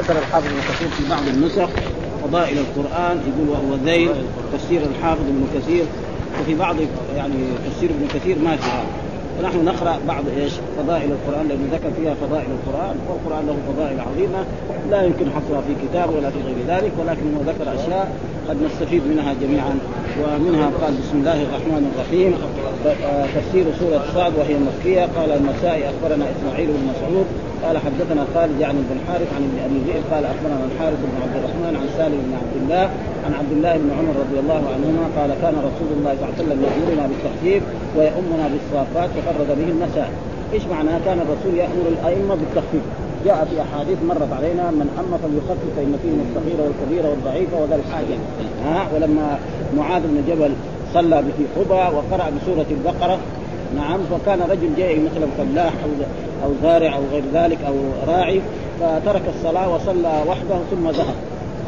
ذكر الحافظ ابن كثير في بعض النسخ فضائل القرآن يقول وهو ذيل تفسير الحافظ ابن كثير وفي بعض يعني تفسير ابن كثير ما في هذا. فنحن نقرأ بعض إيش؟ فضائل القرآن لأنه ذكر فيها فضائل القرآن والقرآن له فضائل عظيمة لا يمكن حصرها في كتاب ولا في غير ذلك ولكنه ذكر أشياء قد نستفيد منها جميعا ومنها قال بسم الله الرحمن الرحيم تفسير سورة صاد وهي مكية قال النسائي أخبرنا إسماعيل بن مسعود قال حدثنا خالد يعني بن حارث عن أبي ذئب قال أخبرنا الحارث بن عبد الرحمن عن سالم بن عبد الله عن عبد الله بن عمر رضي الله عنهما قال كان رسول الله صلى الله عليه وسلم يأمرنا بالتخفيف ويؤمنا بالصافات وفرد به المسائل إيش معناها كان الرسول يأمر الأئمة بالتخفيف. جاء في أحاديث مرت علينا من أما فليخفف فإن فيه الصغير والكبير والضعيف وذا الحاجة. ها؟ ولما معاذ بن جبل صلى في قبى وقرأ بسورة البقرة نعم وكان رجل جاي مثلا فلاح أو أو زارع أو غير ذلك أو راعي فترك الصلاة وصلى وحده ثم ذهب.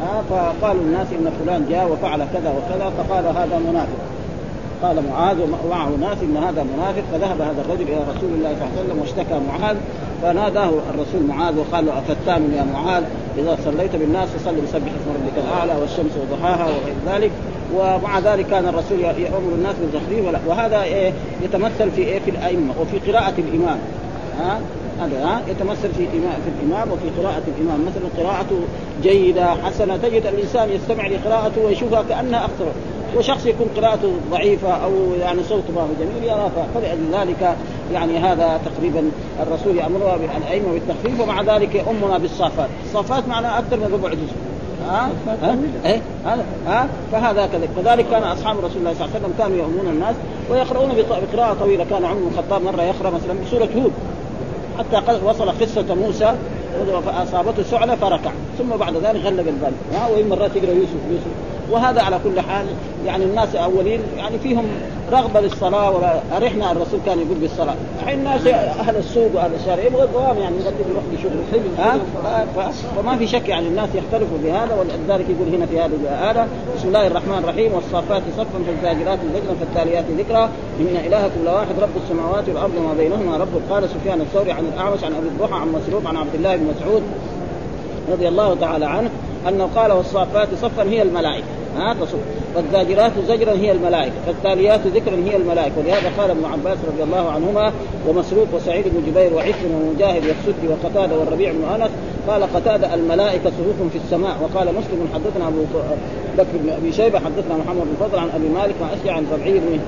آه فقالوا الناس إن فلان جاء وفعل كذا وكذا فقال هذا منافق. قال معاذ ومعه ناس إن هذا منافق فذهب هذا الرجل إلى رسول الله صلى الله عليه وسلم واشتكى معاذ فناداه الرسول معاذ وقال له افتان يا معاذ؟ إذا صليت بالناس فصل بسبح اسم ربك الأعلى والشمس وضحاها وغير ذلك ومع ذلك كان الرسول يأمر الناس بالتخفيف وهذا إيه يتمثل في إيه في الأئمة وفي قراءة الإمام. ها؟ هذا ها؟ يتمثل في في الإمام وفي قراءة الإمام. مثلا قراءته جيدة حسنة تجد الإنسان يستمع لقراءته ويشوفها كأنها أكثر وشخص يكون قراءته ضعيفة أو يعني صوته ما هو جميل يرى فلأجل ذلك يعني هذا تقريبا الرسول يامرها الائمه بالتخفيف ومع ذلك يؤمنا بالصافات، الصافات معناها أكثر من ربع جزء. ها؟ ها؟ إيه؟ ها؟ فهذا كذلك. كذلك كان أصحاب رسول الله صلى الله عليه وسلم كانوا يؤمنون الناس ويقرؤون بقراءة طويلة. كان عمر بن الخطاب مرة يقرأ مثلا بسورة هود حتى وصل قصة موسى فاصابته سعلة فركع ثم بعد ذلك غلب البال. ها؟ وين مرات يقرأ يوسف يوسف. وهذا على كل حال يعني الناس اولين يعني فيهم رغبة للصلاة ولا ارحنا الرسول كان يقول بالصلاة. الحين الناس أهل السوق وأهل الشارع يبغى الدوام يعني يقدم يروح لشغل ها؟ فما في شك يعني الناس يختلفوا بهذا ولذلك يقول هنا في هذه الايه بسم الله الرحمن الرحيم والصافات صفا فالزاجرات ذكرا فالتاليات ذكرا إن إلهكم لواحد رب السماوات والأرض وما بينهما. رب قال سفيان الثوري عن الأعمش عن أبي الضحى عن مسروق عن عبد الله بن مسعود رضي الله تعالى عنه أنه قال والصافات صفا هي الملائكة. ها تصف والزاجرات زجرا هي الملائكة فالتاليات ذكرا هي الملائكة. ولهذا قال ابن عباس رضي الله عنهما ومسروق وسعيد بن جبير وعكرم ومجاهد والسدي وقتادة والربيع بن أنس قال قتادة الملائكة صفوف في السماء. وقال مسلم حدثنا أبو بكر بن أبي شيبة حدثنا محمد بن فضل عن أبي مالك عن اشجع عن ربعي بن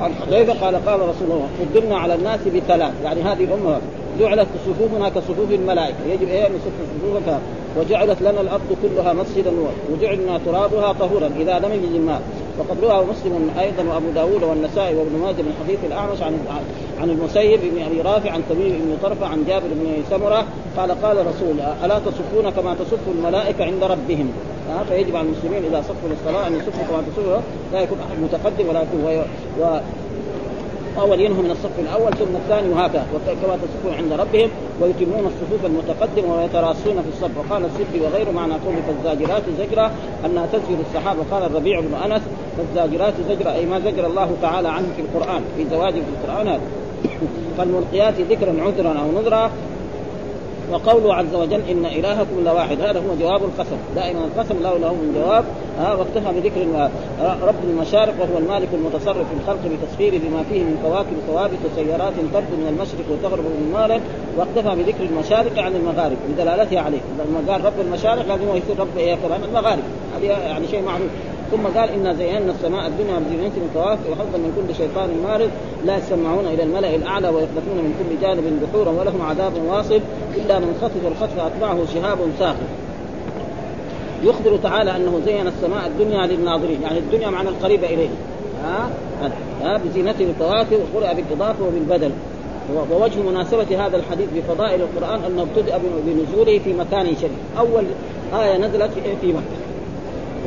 عن حذيفة قال قال رسول الله قدمنا على الناس بثلاث. يعني هذه الامه جعلت صفوفنا كصفوف الملائكة. يجب إيه نصف صفوفك؟ وجعلت لنا الأرض كلها مسجدا وجعلنا ترابها طهورا إذا لم يجد الماء وقد مسلم أيضا وأبو داود والنسائي وابن ماجه من حديث الأعمش عن عن المسيب بن أبي رافع عن تميم بن طرفة عن جابر بن سمرة قال قال رسول ألا تصفون كما تصف الملائكة عند ربهم؟ فيجب على المسلمين إذا صفوا للصلاة أن يصفوا كما تصفوا. لا يكون أحد متقدم ولا يكون. اول ينهوا من الصف الأول ثم الثاني وهكذا. كما تصفون عند ربهم ويتمون الصفوف المتقدمة ويتراصون في الصف. وقال السدي وغيره معنى قول فالزاجرات زجرا أنها تزجر السحاب. وقال الربيع بن أنس فالزاجرات زجرا أي ما زجر الله تعالى عنه في القرآن في زواج في القرآن فالملقيات ذكرا عذرا أو نذرا. وقوله عز وجل إن إلهكم لواحد هذا هو جواب القسم. دائما القسم لا له من جواب. ها واكتفى بذكر رب المشارق وهو المالك المتصرف في الخلق بتسخيره بما فيه من كواكب ثوابت وسيارات تبدو من المشرق وتغرب من المغرب. واكتفى بذكر المشارق عن المغارب. بدلالتها عليه. لما قال رب المشارق لازم هو يصير رب إيه؟ كمان المغارب. هذه يعني شيء معروف. ثم قال إنا زينا السماء الدنيا بزينة من كواكب وحفظا من كل شيطان مارد لا يسمعون إلى الملأ الأعلى ويقذفون من كل جانب دحورا ولهم عذاب واصب إلا من خطف الخطف أتبعه شهاب ثاقب يخبر تعالى أنه زين السماء الدنيا للناظرين يعني الدنيا معنى القريبه إليه. ها؟ ها؟ بزينته الكواكب وقرأ بالإضافة وبالبدل. ووجه مناسبة هذا الحديث بفضائل القرآن أنه ابتدأ بنزوله في مكان شريف أول آية نزلت في مكة.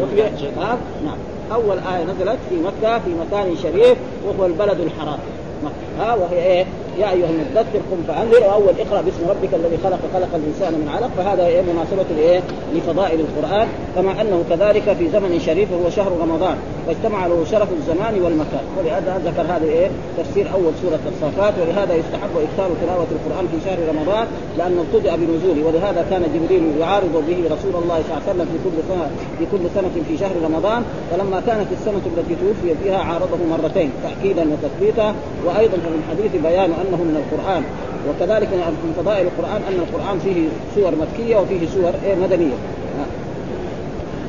وفي ها نعم. أول آية نزلت في مكة في مكان شريف وهو البلد الحرام. مكة ها وهي إيه؟ يا أيها المدثر قم فانذر وأول اقرأ باسم ربك الذي خلق خلق الإنسان من علق. فهذا إيه مناسبة لإيه؟ لفضائل القرآن كما أنه كذلك في زمن شريف وهو شهر رمضان واجتمع له شرف الزمان والمكان. ولهذا ذكر هذا إيه؟ تفسير أول سورة الصافات ولهذا يستحب إكثار تلاوة القرآن في شهر رمضان لأنه ابتدأ بنزوله. ولهذا كان جبريل يعارض به رسول الله صلى الله عليه وسلم في كل سنه في كل سنة في شهر رمضان. فلما كانت السنة التي توفي فيها عارضه مرتين تأكيدا وتثبيتا. وأيضا في الحديث بيان أنه من القرآن. وكذلك من فضائل القرآن أن القرآن فيه سور مكية وفيه سور إيه مدنية.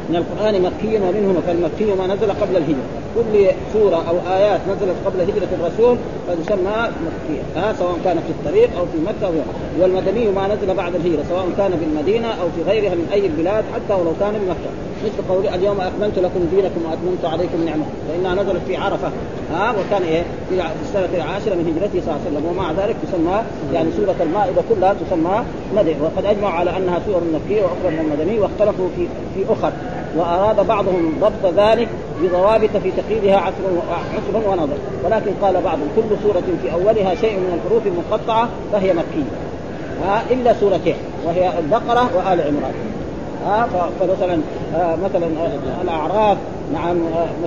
من القرآن مكي ومنه فالمكي ما نزل قبل الهجرة. كل سورة أو آيات نزلت قبل هجرة الرسول فتسمى مكية. ها سواء كانت في الطريق أو في مكة أو والمدني ما نزل بعد الهجرة سواء كان في المدينة أو في غيرها من أي البلاد حتى ولو كان بمكه مثل قول اليوم أكملت لكم دينكم وأتممت عليكم نعمة. فإنها نزلت في عرفة. ها وكان إيه؟ في السنة العاشرة من هجرته صلى الله عليه وسلم. ومع ذلك تسمى يعني سورة المائدة كلها تسمى مدني وقد أجمعوا على أنها سورة مكية وأخرى من المدني واختلفوا في في أخر. وأراد بعضهم ضبط ذلك بضوابط في تقييدها عسر عسر ونظر. ولكن قال بعضهم كل سورة في أولها شيء من الحروف المقطعة فهي مكية. ها إلا سورتين وهي البقرة وآل عمران. ها فمثلا مثلا الأعراف نعم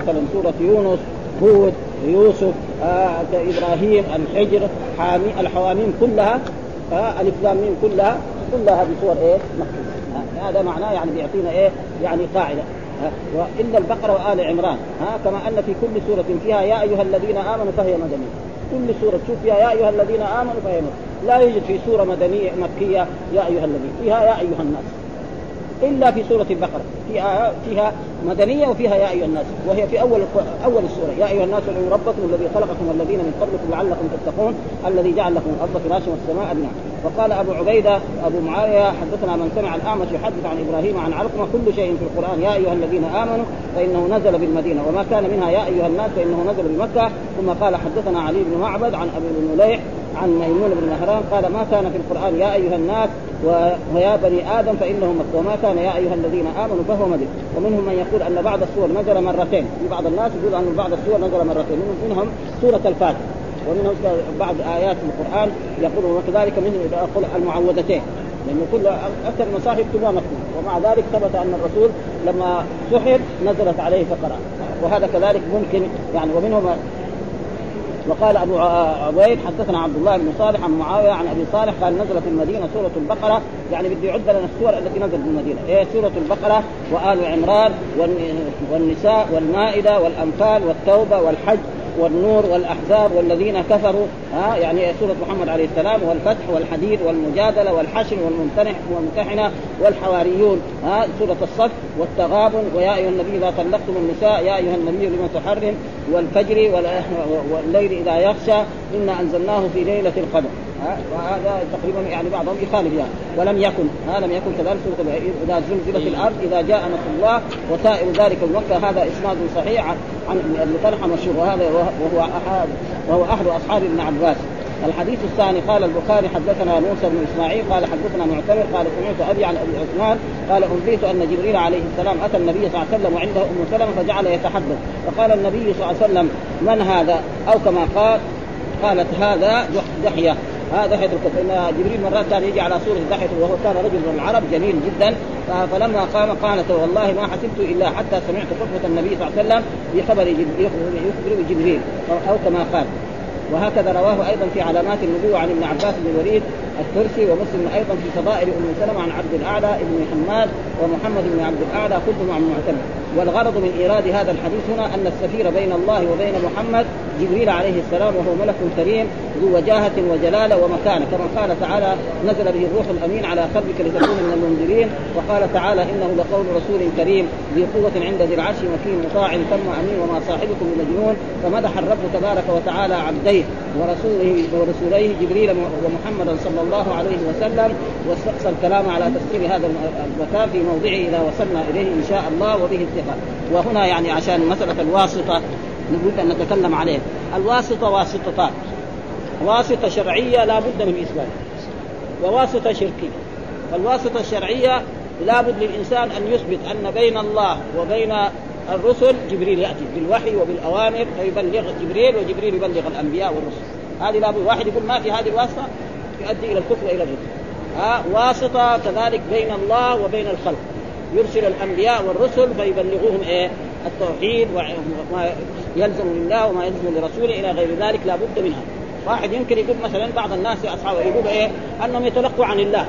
مثلا سورة يونس هود يوسف آه إبراهيم الحجر حامي الحواميم كلها آه الف لام كلها كلها بصور إيه؟ مكية. هذا معناه يعني بيعطينا إيه؟ يعني قاعدة. والا البقرة وآل عمران ها كما أن في كل سورة فيها يا أيها الذين آمنوا فهي مدنية. كل سورة تشوف فيها يا أيها الذين آمنوا فهي مدنية. لا يوجد في سورة مدنية مكية يا أيها الذين فيها يا أيها الناس. إلا في سورة البقرة. فيها فيها مدنية وفيها يا أيها الناس. وهي في أول أول السورة. يا أيها الناس ادعوا ربكم الذي خلقكم والذين من قبلكم لعلكم تتقون الذي جعل لكم الأرض فراشا والسماء بناء. وقال أبو عبيدة أبو معاوية حدثنا من سمع الأعمش يحدث عن إبراهيم عن علقمة كل شيء في القرآن. يا أيها الذين آمنوا فإنه نزل بالمدينة. وما كان منها يا أيها الناس فإنه نزل بمكة. ثم قال حدثنا علي بن معبد عن أبي بن مليح عن ميمون بن مهران قال ما كان في القرآن يا أيها الناس ويا بني آدم فإنه مكة. وما كان يا أيها الذين آمنوا فهو مدين. ومنهم من يقول أن بعض السور نزل مرتين. في بعض الناس يقول أن بعض السور نزل مرتين. منهم سورة الفاتحة. ومنهم بعض آيات القرآن يقول وكذلك منهم يقول المعوذتين. لأنه كل أكثر المصاحف كلها مكتوبه ومع ذلك ثبت أن الرسول لما سحر نزلت عليه فقرا وهذا كذلك ممكن يعني. ومنهم وقال أبو عبيد حدثنا عبد الله بن صالح عن معاوية عن أبي صالح قال نزلت في المدينة سورة البقرة. يعني بده يعد لنا السور التي نزلت في المدينة. إيه سورة البقرة؟ وآل عمران والنساء والمائدة والأنفال والتوبة والحج. والنور والأحزاب والذين كفروا ها يعني سورة محمد عليه السلام والفتح والحديد والمجادلة والحشر والممتنح والممتحنه والحواريون ها سورة الصف والتغابن ويا أيها النبي اذا طلقتم النساء يا أيها النبي لما تحرم والفجر والليل إذا يغشى إنا أنزلناه في ليلة القدر. وهذا تقريبا يعني بعضهم يخالف يعني. ولم يكن ها لم يكن كذلك إذا زلزلت الأرض إذا جاء نصر الله وسائر ذلك المكه هذا إسناد صحيح عن ابن طلحة مشهور. وهذا وهو احد وهو أحد أصحاب ابن عباس. الحديث الثاني قال البخاري حدثنا موسى بن إسماعيل قال حدثنا معتمر قال سمعت أبي عن أبي عثمان قال أنبئت أن جبريل عليه السلام أتى النبي صلى الله عليه وسلم وعنده أم سلمة فجعل يتحدث. فقال النبي صلى الله عليه وسلم من هذا؟ أو كما قال قالت هذا دحية. هذا دحية فإن جبريل مرات كان يجي على صورة دحية وهو كان رجل من العرب جميل جدا. فلما قام قالت والله ما حسبت إلا حتى سمعت خطبة النبي صلى الله عليه وسلم بخبر يخبر جبريل أو كما قال. وهكذا رواه أيضا في علامات النبوه عن ابن عباس بن الوليد الترسي ومسلم أيضا في فضائل أم سلمة عن عبد الأعلى ابن حماد ومحمد بن عبد الأعلى كلهم عن معتمد. والغرض من إيراد هذا الحديث هنا أن السفير بين الله وبين محمد جبريل عليه السلام وهو ملك كريم ذو وجاهة وجلالة ومكانة. كما قال تعالى نزل به الروح الأمين على قلبك لتكون من المنذرين. وقال تعالى إنه لقول رسول كريم ذي قوة عند ذي العرش مكين مطاع ثم أمين وما صاحبكم بمجنون فمدح الرب تبارك وتعالى عبديه ورسوله ورسوليه جبريل ومحمدا صلى الله عليه وسلم. واستقصى الكلام على تفسير هذا المكان في موضعه اذا وصلنا إليه إن شاء الله وبه الثقة. وهنا يعني عشان مساله الواسطة نريد أن نتكلم عليه. الواسطة واسطتان. واسطة شرعية لا بد من إثبات. وواسطة شركية. فالواسطة الشرعية لا بد للإنسان أن يثبت أن بين الله وبين الرسل جبريل يأتي بالوحي وبالأوامر فيبلغ جبريل وجبريل يبلغ الأنبياء والرسل. هذه لا بد. واحد يقول ما في هذه الواسطة؟ يؤدي إلى الكفر وإلى الرسل ها واسطة كذلك بين الله وبين الخلق. يرسل الأنبياء والرسل فيبلغوهم إيه؟ التوحيد وما يلزم لله وما يلزم لرسوله إلى غير ذلك لا بد منها. واحد يمكن يقول مثلا بعض الناس أصحابه يقول إيه؟ أنهم يتلقوا عن الله.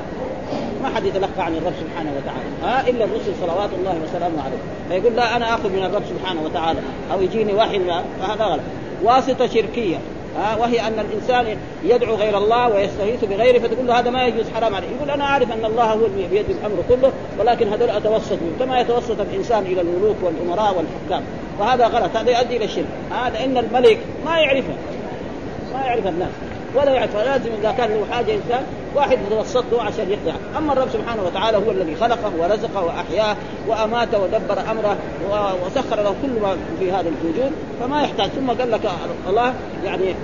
ما حد يتلقى عن الرب سبحانه وتعالى. ها؟ إلا الرسل صلوات الله وسلامه عليه. فيقول لا أنا آخذ من الرب سبحانه وتعالى. أو يجيني وحي فهذا غلط. واسطة شركية. ها وهي أن الإنسان يدعو غير الله ويستغيث بغيره فتقول له هذا ما يجوز حرام عليه. يقول أنا أعرف أن الله هو بيد الأمر كله ولكن هذول أتوسط منه. كما يتوسط الإنسان إلى الملوك والأمراء والحكام. وهذا غلط هذا يؤدي إلى الشرك هذا إن الملك ما يعرفه ما يعرف الناس. ولا يعرف لازم إذا كان له حاجة إنسان واحد يتوسط له عشان يقضي أما الرب سبحانه وتعالى هو الذي خلقه ورزقه وأحياه وأماته ودبر أمره وسخر له كل ما في هذا الوجود فما يحتاج. ثم قال لك الله يعني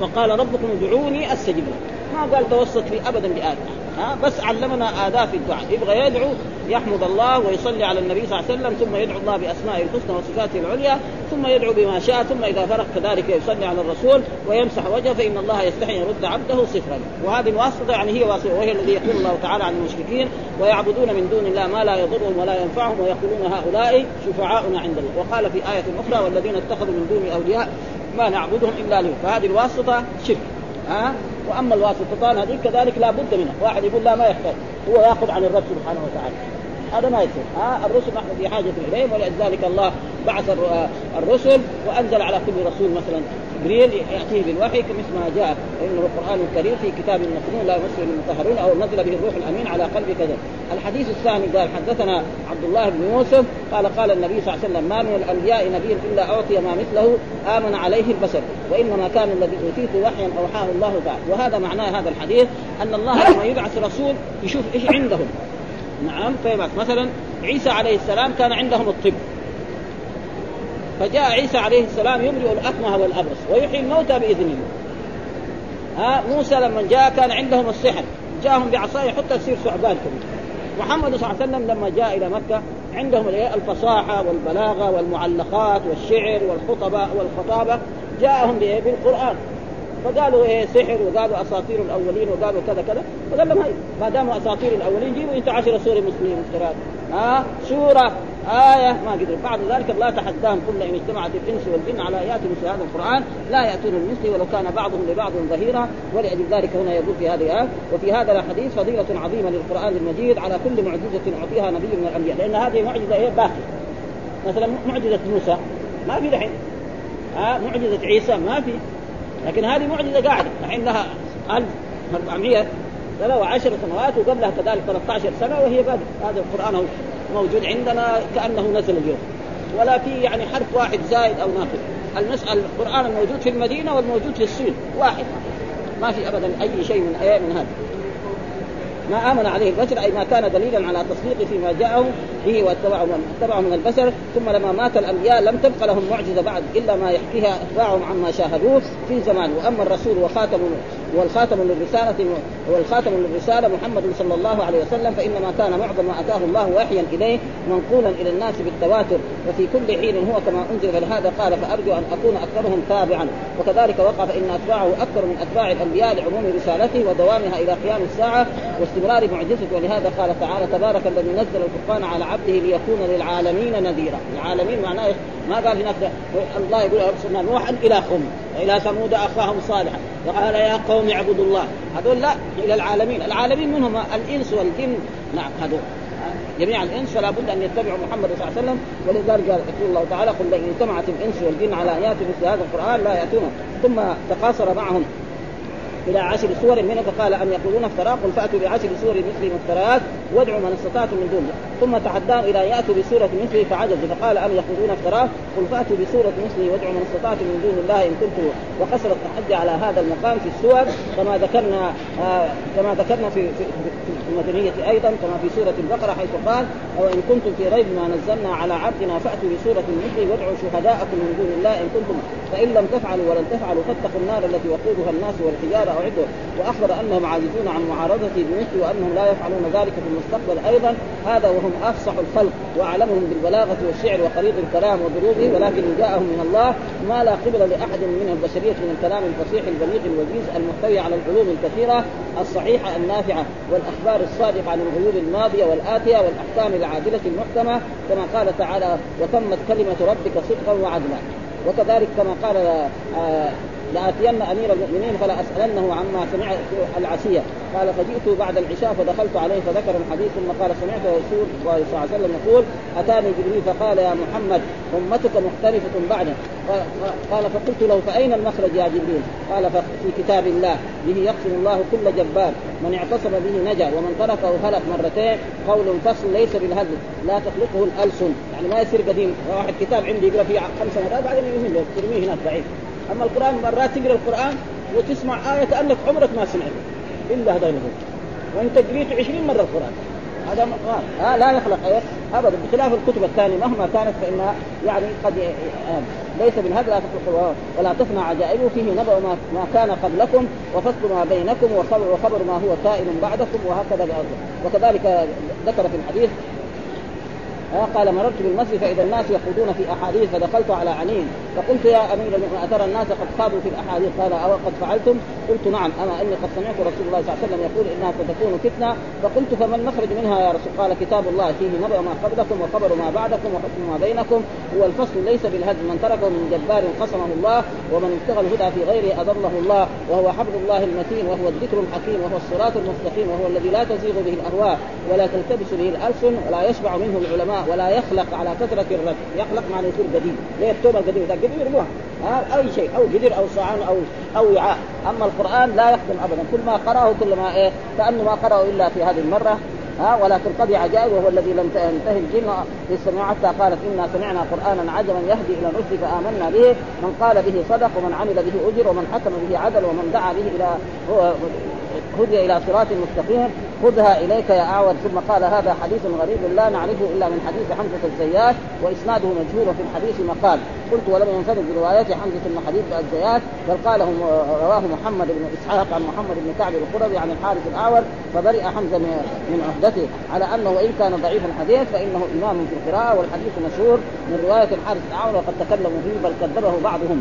وقال ربكم ادعوني أستجب لكم. ما قال توسط في ابدا بآدم ها بس علمنا آداب الدعاء. يبغى يدعو يحمد الله ويصلي على النبي صلى الله عليه وسلم ثم يدعو الله بأسمائه الحسنى وصفاته العليا ثم يدعو بما شاء ثم إذا فرغ كذلك يصلي على الرسول ويمسح وجهه فإن الله يستحي يرد عبده صفرا. وهذه الواسطة يعني هي واسطة وهي الذي يقول الله تعالى عن المشركين ويعبدون من دون الله ما لا يضرهم ولا ينفعهم ويقولون هؤلاء شفعاؤنا عند الله. وقال في آية أخرى والذين اتخذوا من دون أولياء ما نعبدهم إلا له فهذه الواسطة شرك. ها؟ وأما الواسطتان هذه كذلك لا بد منها. واحد يقول لا ما يحتاج. هو يأخذ عن الرب سبحانه وتعالى. هذا ما يصير. ها الرسل نحن في حاجة إليهم ولذلك الله بعث الرسل وأنزل على كل رسول مثلا جبريل ياتيه بالوحي مثل ما جاء انه القرآن الكريم في كتاب مكنون لا يمسه المطهرون أو نزل به الروح الأمين على قلب كذا. الحديث الثاني قال حدثنا عبد الله بن يوسف قال قال النبي صلى الله عليه وسلم ما من الأنبياء نبي إلا اعطي ما مثله آمن عليه البشر وإنما كان الذي أوتيت وحيا أوحاه الله تعالى وهذا معناه هذا الحديث أن الله لما يبعث رسول يشوف إيش عندهم. نعم فيبعث مثلا عيسى عليه السلام كان عندهم الطب. فجاء عيسى عليه السلام يبرئ الأكمه والأبرص ويحيي الموتى باذن الله ها موسى لما جاء كان عندهم السحر. جاءهم بعصايه حتى تصير ثعبان كبير محمد صلى الله عليه وسلم لما جاء إلى مكة عندهم الفصاحة والبلاغة والمعلقات والشعر والخطبة والخطابة. جاءهم بالقرآن. فقالوا إيه سحر وقالوا أساطير الأولين وقالوا كذا كذا. فقال لهم ما دام أساطير الأولين جيبوا انت عشر سور مسلمين مفترات ها؟ آه سورة آية ما قدروا. بعد ذلك الله تحداهم كل إن اجتمعت الإنس والجن على آيات مثل هذا القرآن لا يأتون بمثله ولو كان بعضهم لبعض ظهيرا. ولأجل ذلك هنا يقول في هذه الآية. وفي هذا الحديث فضيلة عظيمة للقرآن المجيد على كل معجزة أعطيها نبي من الأنبياء. لأن هذه معجزة إيه؟ باقية. مثلا معجزة موسى ما في دحين. آه معجزة عيسى ما في. لكن هذه معجزة قاعدة الحين لها 1400 سنة وعشر سنوات وقبلها كذلك 13 سنة وهي باقي هذا القرآن موجود عندنا كأنه نزل اليوم. ولا في يعني حرف واحد زائد أو ناقص. المسألة القرآن الموجود في المدينة والموجود في الصين. واحد. ما في أبدا أي شيء من أي من هذا. ما آمن عليه البشر أي ما كان دليلا على تصديقه فيما جاءه به واتبعه من اتبعه من البشر. ثم لما مات الأنبياء لم تبق لهم معجزة بعد إلا ما يحكيها إتباعهم عما شاهدوه في زمان. وأما الرسول وخاتم والخاتم للرسالة والخاتم للرسالة محمد صلى الله عليه وسلم فإنما كان معظم ما أتاه الله وحيا إليه منقولا إلى الناس بالتواتر وفي كل حين هو كما أنزل فلهذا قال فأرجو أن أكون أكثرهم تابعا. وكذلك وقع فإن أتباعه أكثر من أتباع الأنبياء لعموم رسالته ودوامها إلى قيام الساعة واستمرار معجزته. ولهذا قال تعالى تبارك الذي نزل الفرقان على عبده ليكون للعالمين نذيرا. العالمين معناه ما قال هناك الله يقول ارسلنا نوحا إلى قوم والى ثمود أخاهم صالحا. وقال يا قوم اعبدوا الله. هذول لا إلى العالمين. العالمين منهم الإنس والجن. نعم هذول. جميع الإنس فلا بد أن يتبعوا محمد صلى الله عليه وسلم. ولذلك قال يقول الله تعالى قل لئن اجتمعت الإنس والجن على ان ياتوا مثل هذا القرآن لا يأتون. ثم تقاصر معهم. إلى عشر سور منه فقال أم يقولون افتراه قل فأتوا بعشر سور مثل مفتريات وادعوا من استطعتم من دونه ثم تحداه إلى يأتوا بسورة مثله فعجز فقال أم يقولون افتراه قل فأتوا بسورة مثله وادعوا من استطعتم من دون الله إن كنتم وقصر التحدي على هذا المقام في السور. كما ذكرنا آه كما ذكرنا في في, في المدنية أيضا كما في سورة البقرة حيث قال أو إن كنتم في ريب ما نزلنا على عبدنا فأتوا بسورة مثله وادعوا شهداءكم من دون الله إن كنتم فإن لم تفعلوا ولن تفعلوا فاتقوا النار التي وقودها الناس والحجارة اعدوا وأخبر أنهم عاجزون عن معارضته بمثله وأنهم لا يفعلون ذلك في المستقبل أيضا. هذا وهم أفصح الخلق وأعلمهم بالبلاغة والشعر وخليط الكلام وضروبه ولكن جاءهم من الله ما لا قبل لأحد من البشرية من الكلام الفصيح البليغ الوجيز المحتوي على العلوم الكثيرة الصحيحة النافعة والأخبار الصادقة عن الغيوب الماضية والآتية والأحكام العادلة المحكمة. كما قال تعالى وتمت كلمة ربك صدقا وعدلا. وكذلك كما قال لآتين أمير المؤمنين فلا اسالنه عما سمع العشية. قال فجئت بعد العشاء فدخلت عليه فذكر الحديث ثم قال سمعت رسول الله صلى الله عليه وسلم يقول أتاني جبريل؟ فقال يا محمد أمتك مختلفه بعدك قال فقلت له فأين المخرج يا جبريل؟ قال في كتاب الله به يقسم الله كل جبار من اعتصم به نجا ومن تركه هلك مرتين قول فصل ليس بالهزل لا تخلقه الألسن. يعني ما يصير قديم واحد كتاب عندي يقرأ فيه خمس مرات بعدين يهمل ترميه هناك ضعيف. أما القرآن مرات تقرأ القرآن وتسمع آية كأنك عمرك ما سمعت. إلا هذا النبوة وانت قريت 20 مرة القرآن. هذا آه لا يخلق إيه ابدا. بخلاف الكتب الثانية مهما كانت فإنها يعني قد آه ليس بالهدى لا تخلق ولا تفنى عجائبه فيه نبأ ما, ما كان قبلكم وفصل ما بينكم وخبر, وخبر ما هو كائن بعدكم وهكذا بأرضه. وكذلك ذكر في الحديث قال مررت بالمسجد فإذا الناس يخوضون في أحاديث فدخلت على علي فقلت يا أمير المؤمنين أترى الناس قد خاضوا في الأحاديث؟ قال أو قد فعلتم؟ قلت نعم. أما إني قد سمعت رسول الله صلى الله عليه وسلم يقول إنها ستكون فتنة. فقلت فما المخرج منها يا رسول؟ قال كتاب الله فيه نبأ ما قبلكم وخبر ما بعدكم وحكم ما بينكم. هو الفصل ليس بالهدم. من تركه من جبار قسمه الله ومن ابتغى الهدى في غيره أضله الله وهو حبل الله المتين وهو الذكر الحكيم وهو الصراط المستقيم وهو الذي لا تزيغ به الأهواء ولا تلتبس به الألسن ولا يشبع منه العلماء. ولا يخلق على كثرة الرد يخلق معنى يصير قديم زي التوبة القديم ذا قديم يرموها ها أي شيء. أو قدر أو صعان أو أو وعاء. أما القرآن لا يخدم ابدا. كل ما قرأه كل ما إيه؟ كأنه ما قرأه إلا في هذه المرة. ها ولكن قد عجائب وهو الذي لم تنتهي الجن. في حتى قالت إنا سمعنا قرانا عجبا يهدي إلى الرشد فآمنا به. من قال به صدق ومن عمل به أجر ومن حكم به عدل ومن دعا به إلى هدي إلى صراط مستقيم. خذها إليك يا اعور ثم قال هذا حديث غريب لا نعرفه إلا من حديث حمزة الزيات وإسناده مجهول وفي الحديث مقال. قلت ولم ينفرد بروايات حمزة بن حديث الزيات بل قاله رواه محمد بن إسحاق عن محمد بن كعب القرظي عن الحارث الاعور فبرئ حمزة من عهدته. على أنه وإن كان ضعيف الحديث فإنه إمام في القراءة والحديث مشهور من رواية الحارث الأعور وقد تكلموا فيه بل كذبه بعضهم.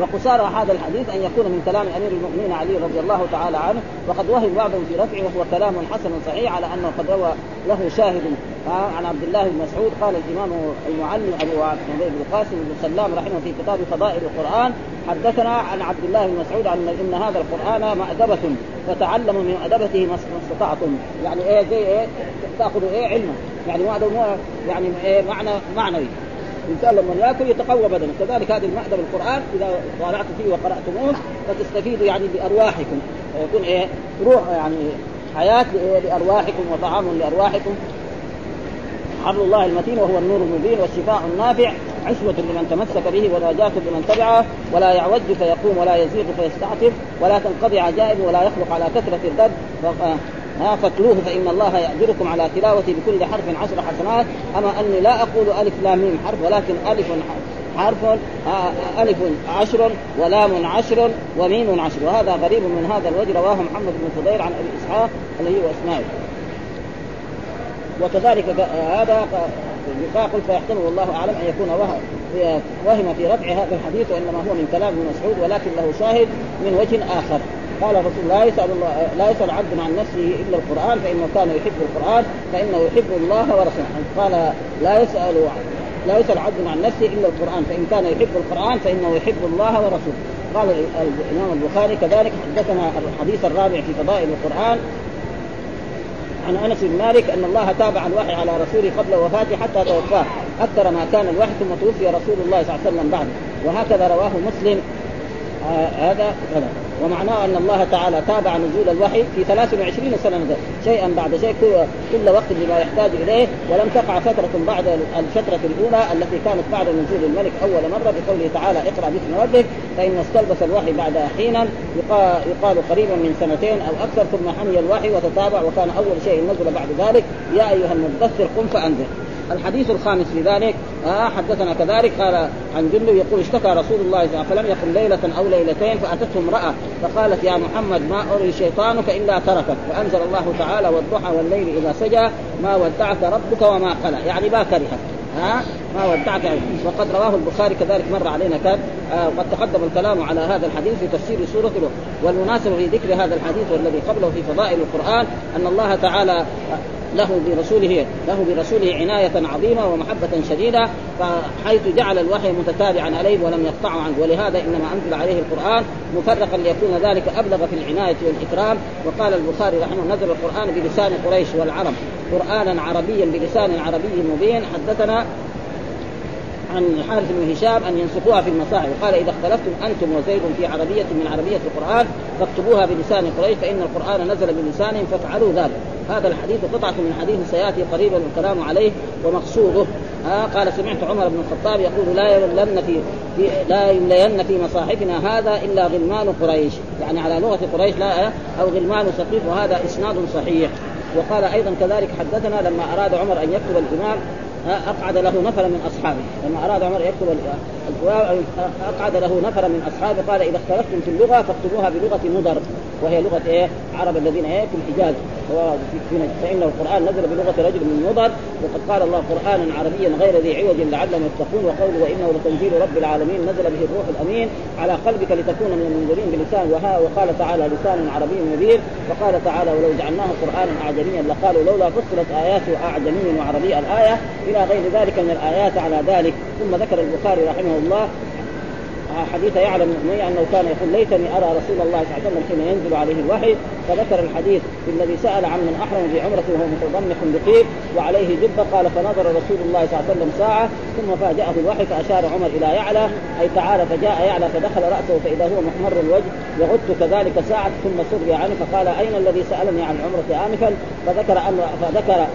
وقصار هذا الحديث أن يكون من كلام أمير المؤمنين علي رضي الله تعالى عنه وقد وهم بعضهم في رفعه وهو كلام حسن صحيح على أنه قد روى له شاهد. عن عبد الله بن مسعود قال الإمام المعلم أبو عبد بن القاسم بن سلام رحمه في كتاب فضائل القرآن حدثنا عن عبد الله بن مسعود عن إن هذا القرآن مأدبة فتعلموا من أدبته ما استطعتم. يعني إيه زي إيه تاخذوا إيه علما يعني يعني إيه معنى معنوي. الانسان لما ياكل يتقوى بدنه كذلك هذه المأدب القرآن إذا طالعت فيه وقرأتموه فتستفيدوا يعني بأرواحكم. يكون إيه؟ روح يعني حياة لأرواحكم وطعام لأرواحكم. حبل الله المتين وهو النور المبين والشفاء النافع. عصمة لمن تمسك به ونجاة لمن تبعه. ولا يعوج فيقوم ولا يزيغ فيستعتب ولا تنقضي عجائب ولا يخلق على كثرة الدب ها فاتلوه فإن الله يأجركم على تلاوته بكل حرف عشر حسنات. أما أني لا أقول ألف لام ميم حرف ولكن ألف حرف ألف عشر ولام عشر وميم عشر. وهذا غريب من هذا الوجه. رواه محمد بن فضيل عن أبي إسحاق الذي هو إسماعيل وكذلك هذا يقول فيحتمل والله أعلم أن يكون وهم في رفع هذا الحديث وإنما هو من كلام ابن مسعود ولكن له شاهد من وجه آخر. قال الرسول لا يسأل الله لا يسأل عبد عن نفسه إلا القرآن فإنه كان يحب القرآن فإنه يحب الله ورسوله. قال لا يسأل لا يسأل عبد عن نفسه إلا القرآن فإن كان يحب القرآن فإنه يحب الله ورسوله. قال الإمام البخاري كذلك حدثنا الحديث الرابع في فضائل القرآن عن أنس بن مالك أن الله تابع الوحي على رسوله قبل وفاته حتى توفاه. أكثر ما كان الوحي ثم توفي رسول الله صلى الله عليه وسلم بعده وهكذا رواه مسلم. هذا هذا ومعناه أن الله تعالى تابع نزول الوحي في 23 سنة شيئا بعد شيء كل وقت بما يحتاج إليه ولم تقع فترة بعد الفترة الأولى التي كانت بعد نزول الملك أول مرة بقوله تعالى اقرأ باسم ربك فإن استلبس الوحي بعد حينا يقال قريبا من سنتين أو أكثر ثم حمي الوحي وتتابع وكان أول شيء نزل بعد ذلك يا أيها المدثر قم فأنذر. الحديث الخامس في ذلك آه حدثنا كذلك قال عن جندب يقول اشتكى رسول الله صلى الله عليه ليلة أو ليلتين فأتته امرأة فقالت يا محمد ما أري شيطانك إلا تركك فأنزل الله تعالى والضحى والليل إذا سجى ما ودعك ربك وما قلى. يعني ما كرهك ها؟ ما ودعك. وقد رواه البخاري كذلك مر علينا كان آه وقد تقدم الكلام على هذا الحديث في تفسير سورة له والمناسب في ذكر هذا الحديث والذي قبله في فضائل القرآن أن الله تعالى له برسوله له برسوله عناية عظيمة ومحبة شديدة فحيث جعل الوحي متتابعا عليه ولم يقطعه عنه. ولهذا إنما أنزل عليه القرآن مفرقا ليكون ذلك أبلغ في العناية والإكرام. وقال البخاري رحمه نزل القرآن بلسان قريش والعرب قرانا عربيا بلسان عربي مبين. حدثنا عن الحارث بن هشام أن ينسخوها في المصاحف. وقال إذا اختلفتم أنتم وزيد في عربية من عربية القرآن فاكتبوها بلسان قريش فإن القرآن نزل بلسانهم فافعلوا ذلك. هذا الحديث قطعة من حديث سيأتي قريبا الكلام عليه ومقصوده. آه قال سمعت عمر بن الخطاب يقول لا يملن في, في لا يملين في مصاحفنا هذا إلا غلمان قريش. يعني على لغة قريش لا أو غلمان سقيف وهذا إسناد صحيح. وقال أيضا كذلك حدثنا لما أراد عمر أن يكتب الإمام أقعد له نفر من أصحابه. لما أراد عمر يكتب أقعد له نفر من أصحابه قال إذا اختلفتم في اللغة فاكتبوها بلغة مضر. وهي لغة إيه؟ عرب الذين إيه؟ في الحجاز. فإن القرآن نزل بلغة رجل من مضر وقد قال الله قرآنا عربيا غير ذي عوج لعلهم يتقون وقوله وانه لتنزيل رب العالمين نزل به الروح الأمين على قلبك لتكون من المنذرين بلسان وها وقال تعالى لسان عربي مبين وقال تعالى ولو جعلناه قرآنا أعجميا لقالوا لولا فصلت اياته أعجمي وعربي الآية إلى غير ذلك من الآيات على ذلك. ثم ذكر البخاري رحمه الله حديث يعلم المؤمن أنه كان يقول ليتني أرى رسول الله صلى الله عليه وسلم حين ينزل عليه الوحي. فذكر الحديث الذي سأل عن من أحرم بعمرته وهو متضمخ بطيب وعليه جبة قال فنظر رسول الله صلى الله عليه وسلم ساعة ثم فاجأه الوحي فأشار عمر إلى يعلى أي تعالى فجاء يعلى فدخل رأسه فإذا هو محمر الوجه يغط كذلك ساعة ثم سري عنه فقال أين الذي سألني عن العمره آنفا؟ فذكر أمر فذكر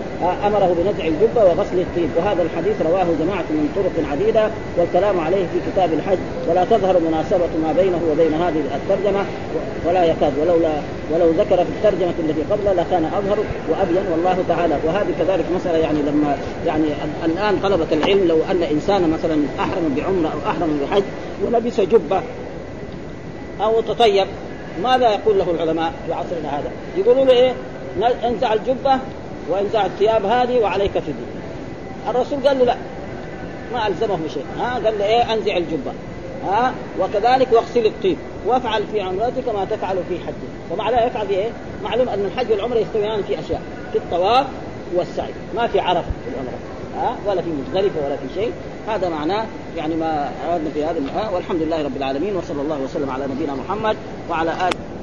أمره بنزع الجبه وغسل الطيب وهذا الحديث رواه جماعة من طرق عديدة والكلام عليه في كتاب الحج. ولا تظهر مناسبة ما بينه وبين هذه الترجمة ولا يكاد. ولولا ولو ذكر في الترجمة التي قبله لكان أظهر وأبين والله تعالى. وهذه كذلك مسألة يعني لما يعني الآن طلبة العلم لو أن إنسانا مثلا أحرم بعمرة أو أحرم بحج ولبس جبة أو تطيب ماذا يقول له العلماء في عصرنا هذا؟ يقولوا له إيه؟ انزع الجبة وانزع الثياب هذه وعليك فدية. الرسول قال له لا ما الزمه بشيء ها قال له إيه أنزع الجبة ها وكذلك واغسل الطيب وافعل في عمرتك ما تفعل في حجك ومع ذلك يفعل إيه؟ معلوم أن الحج والعمرة يستويان في أشياء في الطواف والسعي ما في عرفة في العمرة ها ولا في مزدلفه ولا في شيء. هذا معناه يعني ما أردنا في هذا والحمد لله رب العالمين وصلى الله وسلم على نبينا محمد وعلى آله